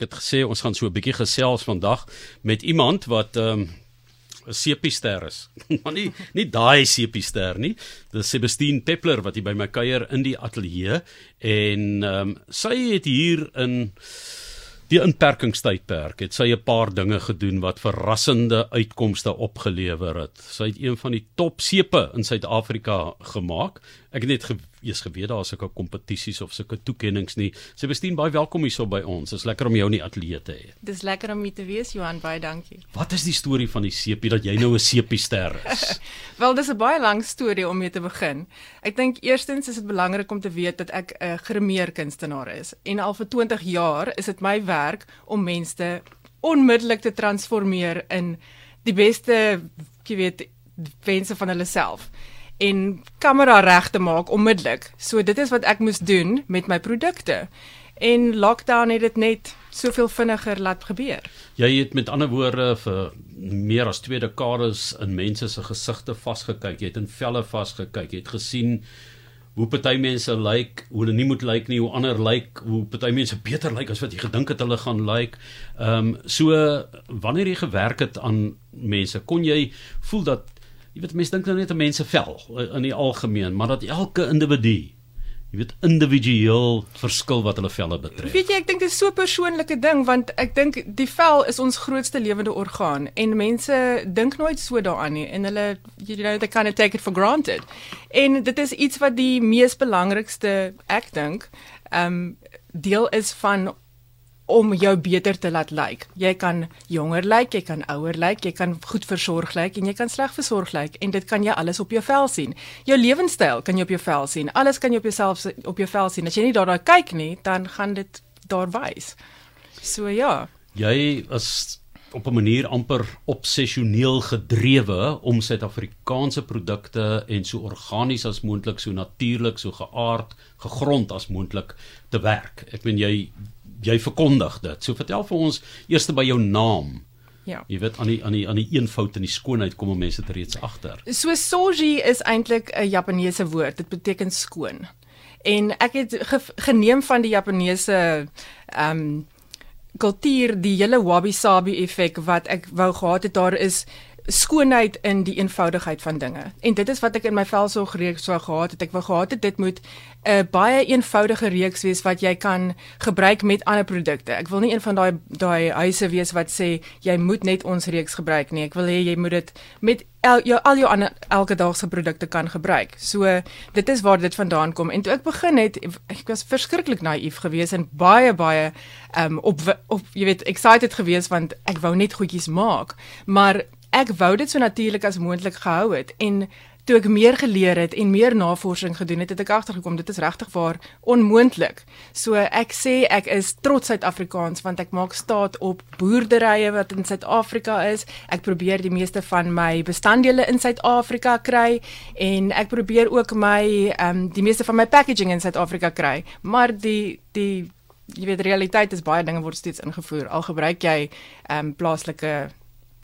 Ek het gesê ons gaan so 'n bietjie gesels vandag met iemand wat ehm um, 'n sepiester is. maar nie nie daai sepiester nie. Dis Sebastian Peppler wat hier by my kuier in die ateljee en ehm um, sy het hier in die inperkingstydperk het sy 'n paar dinge gedoen wat verrassende uitkomste opgelewer het. Sy het een van die top sepe in Suid-Afrika gemaak. Ek het net gewees geweet daar is sulke kompetisies of sulke toekenninge nie. Sebastian, baie welkom hierso by ons. Dit is lekker om jou in die ateljee te hê. Dis lekker om hier te wees, Johan, baie dankie. Wat is die storie van die sepie dat jy nou 'n sepiester is? Wel, dis 'n baie lang storie om mee te begin. Ek dink eerstens is dit belangrik om te weet dat ek 'n grimeer kunstenaar is en al vir 20 jaar is dit my werk om mense onmiddellik te transformeer in die beste, jy weet, wense van hulle self en kamera reg te maak onmiddellik. So dit is wat ek moes doen met my produkte. En lockdown het dit net soveel vinniger laat gebeur. Jy het met ander woorde vir meer as 2 dekades in mense se gesigte vasgekyk. Jy het in velle vasgekyk. Jy het gesien hoe party mense lyk, like, hoe hulle nie moet lyk like nie, hoe ander lyk, like, hoe party mense beter lyk like as wat jy gedink het hulle gaan lyk. Ehm um, so wanneer jy gewerk het aan mense, kon jy voel dat jy weet mense dink nou net aan mense vel eh, in die algemeen, maar dat elke individu jy weet individueel verskil wat hulle velle betref. Weet jy, ek dink dit is so 'n persoonlike ding want ek dink die vel is ons grootste lewende orgaan en mense dink nooit so daaraan nie en hulle you know they kind of take it for granted. En dit is iets wat die mees belangrikste ek dink, ehm um, deel is van om jou beter te laat lyk. Jy kan jonger lyk, jy kan ouer lyk, jy kan goed versorg lyk en jy kan sleg versorg lyk en dit kan jy alles op jou vel sien. Jou lewenstyl kan jy op jou vel sien. Alles kan jy op jouself op jou vel sien. As jy nie daarna kyk nie, dan gaan dit daar wys. So ja. Jy is op 'n manier amper obsessioneel gedrewe om Suid-Afrikaanse produkte en so organies as moontlik, so natuurlik, so geaard, gegrond as moontlik te werk. Ek meen jy jy verkondig dit. So vertel vir ons eers by jou naam. Ja. Jy weet aan die aan die aan die eenvoud en die skoonheid kom mense dit reeds agter. So soji is eintlik 'n Japaneese woord. Dit beteken skoon. En ek het ge, geneem van die Japaneese ehm um, kultuur die hele wabi-sabi effek wat ek wou gehad het daar is skoonheid in die eenvoudigheid van dinge. En dit is wat ek in my velsorg reeks sou gehad het. Ek wou gehad het dit moet 'n uh, baie eenvoudige reeks wees wat jy kan gebruik met ander produkte. Ek wil nie een van daai daai huise wees wat sê jy moet net ons reeks gebruik nie. Ek wil hê jy moet dit met el, jou al jou ander elke dag se produkte kan gebruik. So dit is waar dit vandaan kom. En toe ek begin het, ek was verskriklik naïef geweest en baie baie um op op jy weet excited geweest want ek wou net goedjies maak. Maar ek wou dit so natuurlik as moontlik gehou het en toe ek meer geleer het en meer navorsing gedoen het, het ek agtergekom dit is regtig waar onmoontlik. So ek sê ek is trots Suid-Afrikaans want ek maak staat op boerderye wat in Suid-Afrika is. Ek probeer die meeste van my bestanddele in Suid-Afrika kry en ek probeer ook my ehm um, die meeste van my packaging in Suid-Afrika kry. Maar die die jy weet realiteit is baie dinge word steeds ingevoer. Al gebruik jy ehm um, plaaslike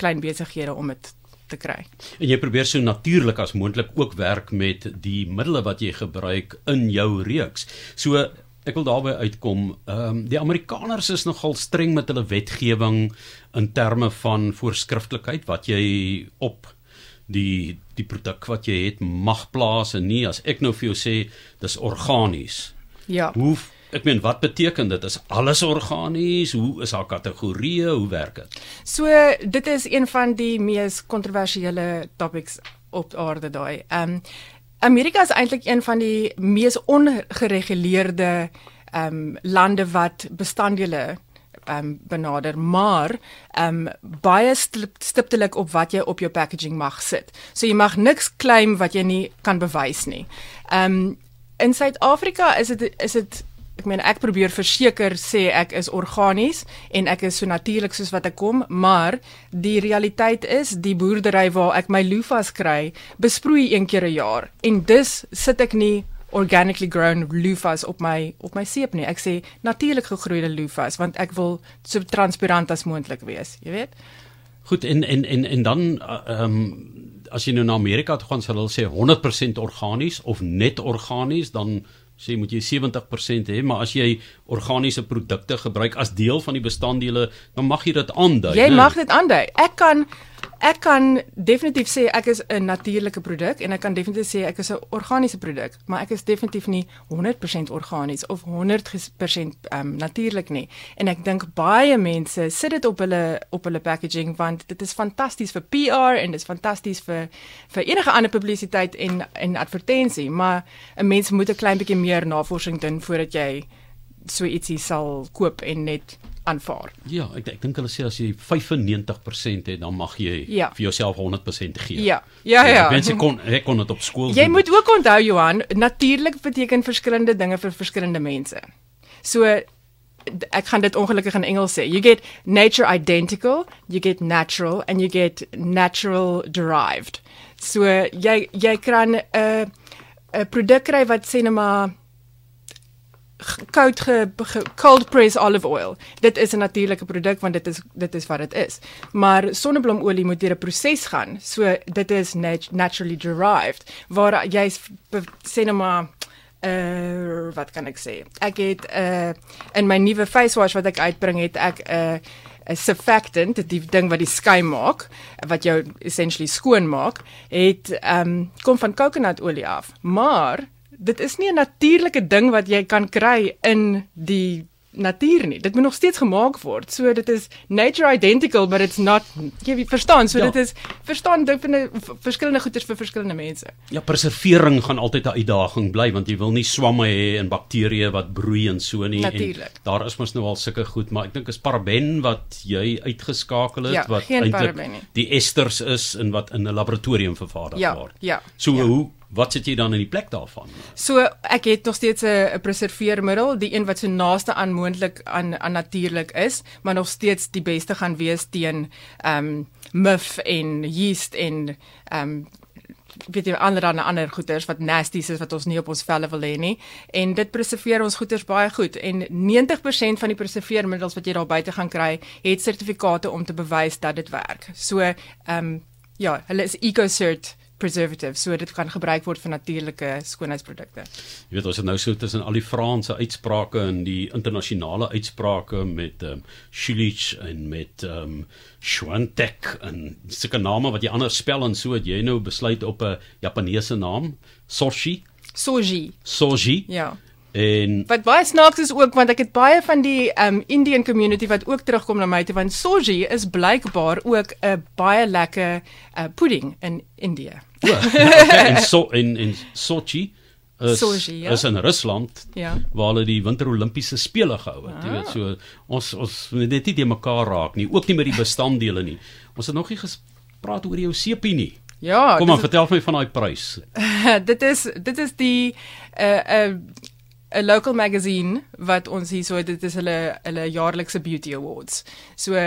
klein besighede om dit te kry. En jy probeer so natuurlik as moontlik ook werk met die middele wat jy gebruik in jou reeks. So ek wil daarby uitkom, ehm um, die Amerikaners is nogal streng met hulle wetgewing in terme van voorskriftelikheid wat jy op die die produk wat jy het mag plaas en nie as ek nou vir jou sê dis organies. Ja. Hoe ek meen wat beteken dit? Is alles organies? Hoe is haar kategorieë? Hoe werk dit? So dit is een van die mees kontroversiële topics op aarde daai. Ehm um, Amerika is eintlik een van die mees ongereguleerde ehm um, lande wat bestanddele ehm um, benader. Maar ehm um, baie stiptelik op wat jy op jou packaging mag sit. So jy mag niks claim wat jy nie kan bewys nie. Ehm um, in Suid-Afrika is dit is dit ek meen ek probeer verseker sê ek is organies en ek is so natuurlik soos wat ek kom, maar die realiteit is die boerdery waar ek my loofas kry, besproei een keer 'n jaar en dus sit ek nie organically grown loofas op my op my seep nie. Ek sê natuurlik gegroeide loofas want ek wil so transparant as moontlik wees, jy weet. Goed en en en en dan uh, ehm uh, um, as jy nou na Amerika toe gaan sal hulle sê 100% organies of net organies dan sê moet jy 70% hê, maar as jy organiese produkte gebruik as deel van die bestanddele, dan mag jy dit aandui. Jy né? mag dit aandui. Ek kan ek kan definitief sê ek is 'n natuurlike produk en ek kan definitief sê ek is 'n organiese produk, maar ek is definitief nie 100% organies of 100% um, natuurlik nie. En ek dink baie mense sit dit op hulle op hulle packaging want dit is fantasties vir PR en dit is fantasties vir vir enige ander publisiteit en en advertensie, maar 'n mens moet 'n klein bietjie meer navorsing doen voordat jy so ietsie sal koop en net aanvaar. Ja, ek ek dink hulle sê as jy 95% het, dan mag jy Ja. vir jouself 100% gee. Ja. Ja ja. Mense kon ek kon dit op skool Jy doen. moet ook onthou Johan, natuurlik beteken verskillende dinge vir verskillende mense. So ek gaan dit ongelukkig in Engels sê. You get nature identical, you get natural and you get natural derived. So jy jy kan 'n uh, 'n produk kry wat sê net maar koud ge, ge cold press olive oil. Dit is 'n natuurlike produk want dit is dit is wat dit is. Maar sonnebloemolie moet deur 'n proses gaan. So dit is nat naturally derived waar jy sê nou maar uh wat kan ek sê? Ek het uh in my nuwe face wash wat ek uitbring het ek 'n uh, 'n surfactant, die ding wat die skuim maak, wat jou essentially skoon maak, het ehm um, kom van kokonaolie af. Maar dit is nie 'n natuurlike ding wat jy kan kry in die natuur nie. Dit moet nog steeds gemaak word. So dit is nature identical but it's not jy verstaan, so Ja. dit is verstaan van 'n verskillende goeders vir verskillende mense. Ja, preservering gaan altyd 'n uitdaging bly want jy wil nie swamme hê en bakterieë wat broei en so nie. Natuurlijk. En daar is mos nou al sulke goed, maar ek dink is paraben wat jy uitgeskakel het Ja, wat eintlik die esters is en wat in 'n laboratorium vervaardig Ja, word. ja, So ja. hoe wat sit jy dan in die plek daarvan? So ek het nog steeds 'n preserveermiddel, die een wat so naaste aan moontlik aan aan natuurlik is, maar nog steeds die beste gaan wees teen ehm um, muf en yeast en ehm um, weet jy ander ander ander goeters wat nasties is wat ons nie op ons velle wil hê nie en dit preserveer ons goeters baie goed en 90% van die preserveermiddels wat jy daar buite gaan kry het sertifikate om te bewys dat dit werk. So ehm um, ja, hulle is EcoCert preservative, so dit kan gebruik word vir natuurlike skoonheidsprodukte. Jy weet ons het nou so tussen al die Franse uitsprake en die internasionale uitsprake met ehm um, Schulich en met ehm um, Schwantek en sulke name wat jy anders spel en so het jy nou besluit op 'n Japaneese naam, Soshi, Soji. Soji Ja. En Wat baie snaaks is ook want ek het baie van die um Indian community wat ook terugkom na my toe want soji is blykbaar ook 'n baie lekker uh, pudding in Indië. o, okay, en so en en Sochi is Sochi, ja. is in Rusland Ja. waar hulle die winter olimpiese spele gehou het. Jy weet so ons ons net nie te mekaar raak nie, ook nie met die bestanddele nie. Ons het nog nie gepraat oor jou sepie nie. Ja, Kom maar, vertel my van daai prys. dit is dit is die 'n uh, 'n uh, 'n local magazine wat ons hier so dit is hulle hulle jaarlikse beauty awards. So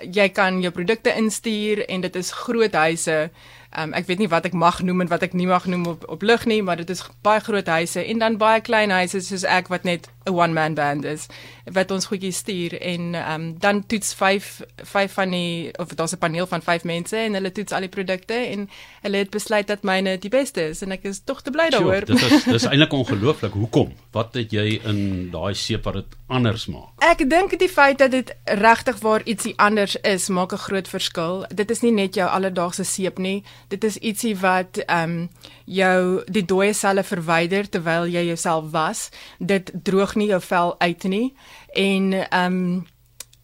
jy kan jou produkte instuur en dit is groot huise. Um, ek weet nie wat ek mag noem en wat ek nie mag noem op op lig nie, maar dit is baie groot huise en dan baie klein huise soos ek wat net 'n one man band is wat ons goedjies stuur en um, dan toets 5 5 van die of daar's 'n paneel van 5 mense en hulle toets al die produkte en hulle het besluit dat myne die beste is en ek is tog te bly daaroor. dit is dis eintlik ongelooflik. Hoekom? Wat het jy in daai seep wat dit anders maak? Ek dink die feit dat dit regtig waar ietsie anders is, maak 'n groot verskil. Dit is nie net jou alledaagse seep nie. Dit is ietsie wat ehm um, jou die dooie selle verwyder terwyl jy jouself was. Dit droog nie jou vel uit nie en ehm um,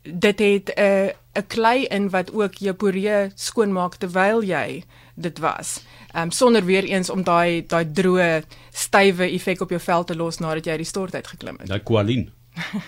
dit het 'n uh, 'n klei in wat ook jou poree skoonmaak terwyl jy dit was. Ehm um, sonder weer eens om daai daai droë, stywe effek op jou vel te los nadat jy uit die stort uit geklim het. Daai koalien.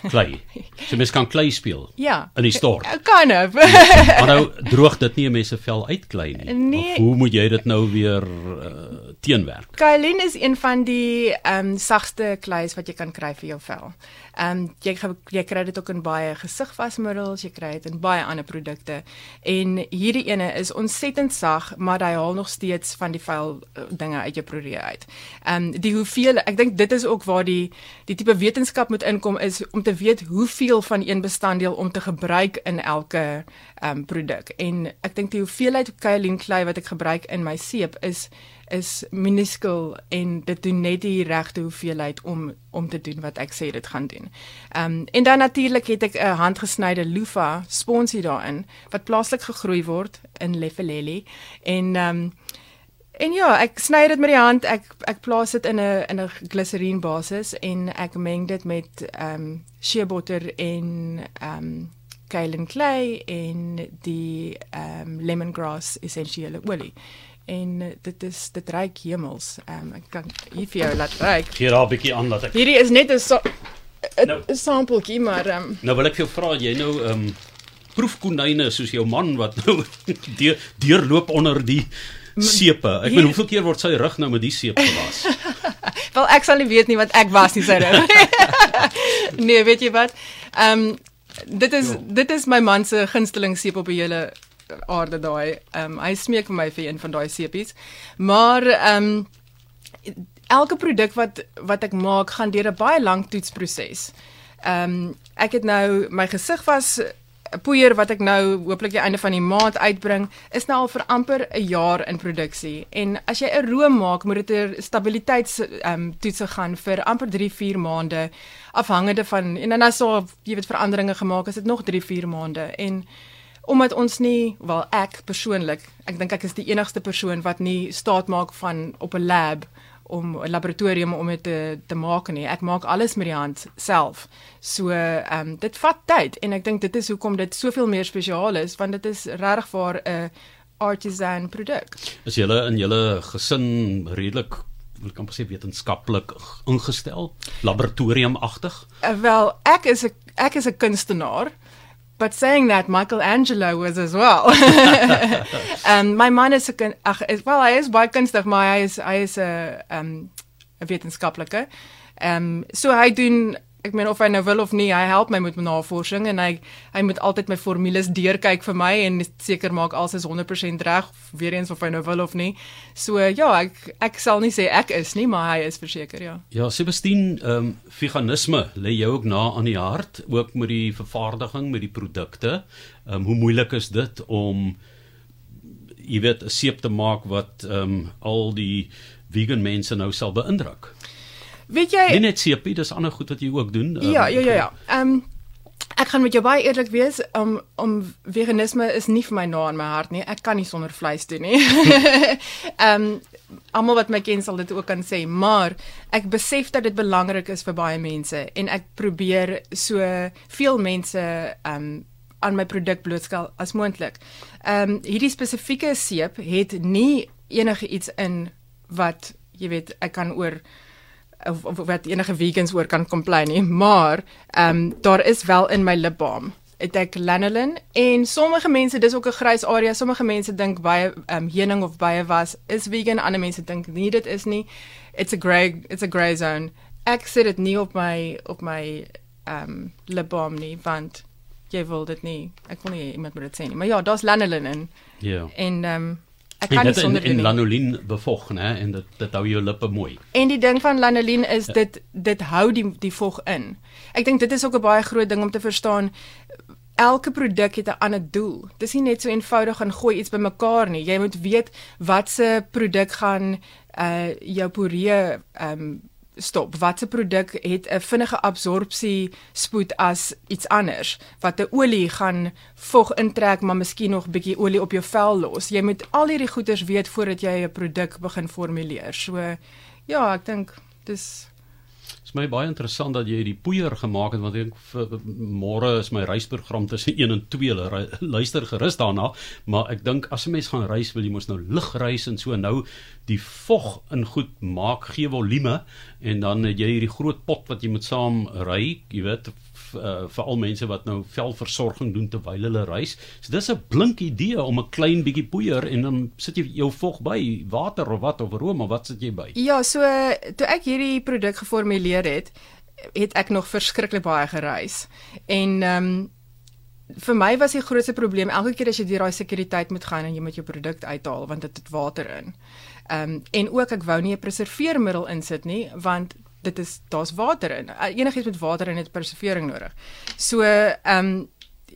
Klei. So mens kan klei speel Ja. in die stort. Kan of. Maar nou droog dit nie 'n mens se vel uitklei nie. Nee. Of hoe moet jy dit nou weer uh, teenwerk? Kaolin is een van die ehm um, sagste kleis wat jy kan kry vir jou vel. Ehm um, jy jy kry dit ook in baie gesigwasmiddels, jy kry dit in baie ander produkte. En hierdie ene is ontsettend sag, maar hy haal nog steeds van die vuil uh, dinge uit jou poree uit. Ehm um, die hoeveel ek dink dit is ook waar die die tipe wetenskap moet inkom is om te weet hoeveel van een bestanddeel om te gebruik in elke ehm um, produk. En ek dink die hoeveelheid kaolien klei wat ek gebruik in my seep is is minuscule en dit doen net die regte hoeveelheid om om te doen wat ek sê dit gaan doen. Ehm um, en dan natuurlik het ek 'n handgesnyde loofah sponsie daarin wat plaaslik gegroei word in Leffelele en ehm um, En ja, ek sny dit met die hand. Ek ek plaas dit in 'n in 'n gliserien basis en ek meng dit met ehm um, shea butter en ehm um, kaolin clay en die ehm um, lemongrass essensiële olie. En dit is dit ruik hemels. Ehm um, ek kan hier vir jou laat ruik. Gee daar 'n bietjie aan dat ek. Hierdie is net 'n so, 'n nou, sampletjie, maar ehm um, Nou wil ek jou vra, jy nou ehm um, proefkonyne soos jou man wat nou deur deurloop onder die sepe. Ek bedoel hoeveel keer word sy rug nou met die seep gewas? Wel ek sal nie weet nie want ek was nie sy rug. nee, weet jy wat? Ehm um, dit is jo. dit is my man se gunsteling seep op die hele aarde daai. Ehm um, hy smeek vir my vir een van daai seepies. Maar ehm um, elke produk wat wat ek maak gaan deur 'n baie lang toetsproses. Ehm um, ek het nou my gesig was poeier wat ek nou hooplik die einde van die maand uitbring, is nou al vir amper 'n jaar in produksie. En as jy 'n room maak, moet dit 'n stabiliteits ehm um, toetse gaan vir amper 3-4 maande afhangende van en dan as so jy weet veranderinge gemaak, is dit nog 3-4 maande. En omdat ons nie, wel ek persoonlik, ek dink ek is die enigste persoon wat nie staat maak van op 'n lab om 'n laboratorium om dit te te maak nie. Ek maak alles met die hand self. So ehm um, dit vat tyd en ek dink dit is hoekom dit soveel meer spesiaal is want dit is regtig vir 'n artisan produk. Is julle in julle gesin redelik wil kan presies wetenskaplik ingestel, laboratoriumagtig? Uh, wel, ek is 'n ek is 'n kunstenaar. But saying that Michelangelo was as well. um my man is 'n ag is wel hy is baie kunstig, maar hy is hy is 'n um 'n wetenskaplike. Um so hy doen ek meen of hy nou wil of nie, hy help my met my navorsing en hy hy moet altyd my formules deurkyk vir my en seker maak alles is 100% reg, weer eens of hy nou wil of nie. So ja, ek ek sal nie sê ek is nie, maar hy is verseker, ja. Ja, Sebastian, ehm um, veganisme lê jou ook na aan die hart, ook met die vervaardiging met die produkte. Ehm um, hoe moeilik is dit om jy weet 'n seep te maak wat ehm um, al die vegan mense nou sal beïndruk? Weet jy Nie net seepie, dis ander goed wat jy ook doen. Um, ja, ja, ja, ja. Ehm um, ek gaan met jou baie eerlik wees, om um, om veganisme is nie vir my na in my hart nie. Ek kan nie sonder vleis doen nie. Ehm um, almal wat my ken sal dit ook kan sê, maar ek besef dat dit belangrik is vir baie mense en ek probeer so veel mense ehm um, aan my produk blootstel as moontlik. Ehm um, hierdie spesifieke seep het nie enige iets in wat jy weet ek kan oor of, of wat enige vegans oor kan complain nie, maar ehm um, daar is wel in my lipbalm. Het ek lanolin en sommige mense dis ook 'n grys area sommige mense dink baie ehm um, heuning of baie was. Is vegan ander mense dink nie dit is nie. It's a grey it's a grey zone. Ek sit dit nie op my op my ehm um, lipbalm nie want jy wil dit nie. Ek wil nie iemand moet dit sê nie. Maar ja daar's lanolin in. Ja. Yeah. en ehm um, Ek kan nie sonder in, in lanolin bevog, né, en dit dit hou jou lippe mooi. En die ding van lanolin is ja. dit dit hou die die vog in. Ek dink dit is ook 'n baie groot ding om te verstaan. Elke produk het 'n ander doel. Dis nie net so eenvoudig gaan gooi iets bymekaar nie. Jy moet weet wat se produk gaan uh jou poree ehm um, stop. Watse produk het 'n vinnige absorpsie spoed as iets anders? Wat 'n olie gaan vog intrek, maar miskien nog 'n bietjie olie op jou vel los. Jy moet al hierdie goeders weet voordat jy 'n produk begin formuleer. So ja, ek dink dis is my baie interessant dat jy die poeier gemaak het want ek môre is my reisprogram tussen 1 en 2 luister gerus daarna maar ek dink as 'n mens gaan reis wil jy mos nou lig reis en so nou die vog in goed maak gee volume en dan het jy hierdie groot pot wat jy moet saam ry jy weet uh, vir al mense wat nou velversorging doen terwyl hulle reis. So dis 'n blink idee om 'n klein bietjie poeier en dan sit jy jou vog by water of wat of room of wat sit jy by? Ja, so toe ek hierdie produk geformuleer het, het ek nog verskriklik baie gereis. En ehm um, vir my was die grootste probleem elke keer as jy deur daai sekuriteit moet gaan en jy moet jou produk uithaal want dit het water in. Ehm um, en ook ek wou nie 'n preserveermiddel insit nie want dit is daar's water in. Uh, enigiets met water in het preservering nodig. So ehm um,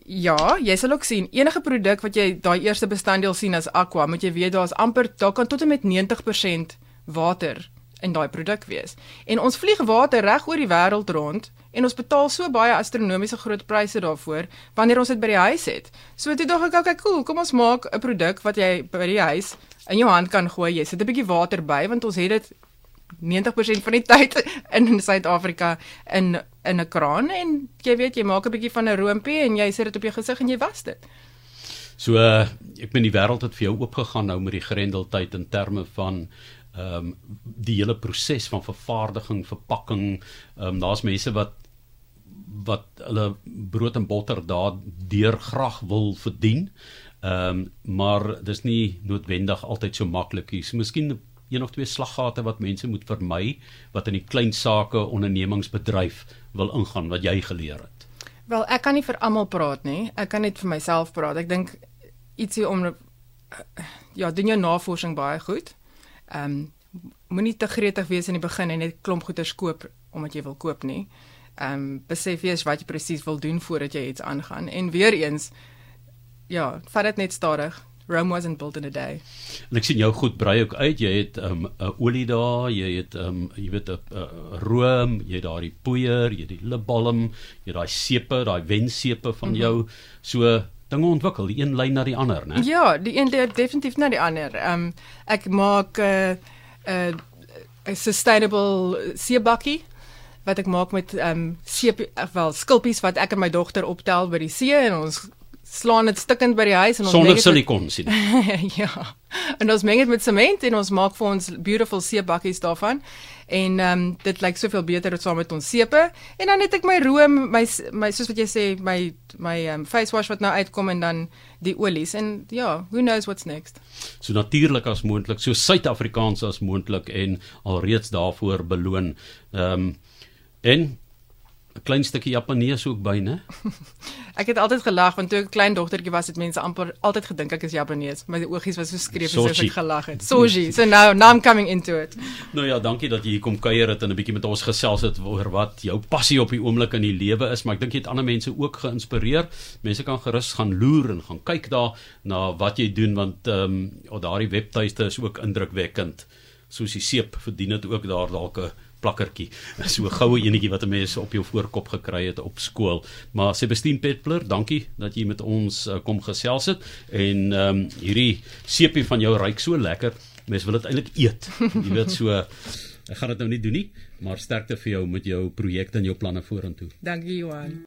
Ja, jy sal ook sien enige produk wat jy daai eerste bestanddeel sien as aqua, moet jy weet daar's amper daar kan tot en met 90% water in daai produk wees. En ons vlieg water reg oor die wêreld rond en ons betaal so baie astronomiese groot pryse daarvoor wanneer ons dit by die huis het. So toe dink ek, okay, cool, kom ons maak 'n produk wat jy by die huis in jou hand kan gooi. Jy sit 'n bietjie water by want ons het dit 90% van die tyd in Suid-Afrika in in 'n kraan en jy weet jy maak 'n bietjie van 'n roompie en jy sit dit op jou gesig en jy was dit. So uh, ek meen die wêreld het vir jou oopgegaan nou met die grendeltyd in terme van ehm um, die hele proses van vervaardiging, verpakking. Ehm um, daar's mense wat wat hulle brood en botter daar deur graag wil verdien. Ehm um, maar dis nie noodwendig altyd so maklik nie. So miskien een of twee slaggate wat mense moet vermy wat in die klein sake ondernemingsbedryf wil ingaan wat jy geleer het. Wel, ek kan nie vir almal praat nie. Ek kan net vir myself praat. Ek dink ietsie om ja, doen jou navorsing baie goed. Ehm um, moenie te gretig wees in die begin en net klomp goeder koop omdat jy wil koop nie. Ehm um, besef eers wat jy presies wil doen voordat jy iets aangaan en weer eens ja, vat dit net stadig. Rome wasn't built in a day. En ek sien jou goed brei ook uit. Jy het 'n um, olie daar, jy het um, jy weet 'n room, jy het daai poeier, jy het die lipbalm, jy het daai sepe, daai wensepe van mhm. jou. So dinge ontwikkel, die een lyn na die ander, né? Ja, die een lyn definitief na die ander. Ehm um, ek maak 'n uh, 'n uh, sustainable seebakkie wat ek maak met ehm um, seep wel skulpies wat ek en my dogter optel by die see en ons slaan dit stukkend by die huis en ons sonder silikon sien. ja. En ons meng dit met sement en ons maak vir ons beautiful seepbakkies daarvan. En ehm um, dit lyk soveel beter saam met ons sepe. En dan het ek my room, my my soos wat jy sê, my my ehm um, face wash wat nou uitkom en dan die olies en ja, who knows what's next. So natuurlik as moontlik, so Suid-Afrikaans as moontlik en alreeds daarvoor beloon. Ehm um, en 'n klein stukkie Japanees ook by, né? ek het altyd gelag want toe ek 'n klein dogtertjie was, het mense amper altyd gedink ek is Japanees. My oogies was so skreef as ek gelag het. Soji. So now now I'm coming into it. Nou ja, dankie dat jy hier kom kuier het en 'n bietjie met ons gesels het oor wat jou passie op die oomblik in die lewe is, maar ek dink jy het ander mense ook geïnspireer. Mense kan gerus gaan loer en gaan kyk daar na wat jy doen want ehm um, daardie webtuiste is ook indrukwekkend. Soos die seep verdien dit ook daar dalk 'n plakkertjie. So 'n goue enetjie wat 'n mens op jou voorkop gekry het op skool. Maar Sebastien Petpler, dankie dat jy met ons uh, kom gesels het en ehm um, hierdie seepie van jou ryk so lekker. Mens wil dit eintlik eet. Jy weet so ek gaan dit nou nie doen nie, maar sterkte vir jou met jou projekte en jou planne vorentoe. Dankie Johan.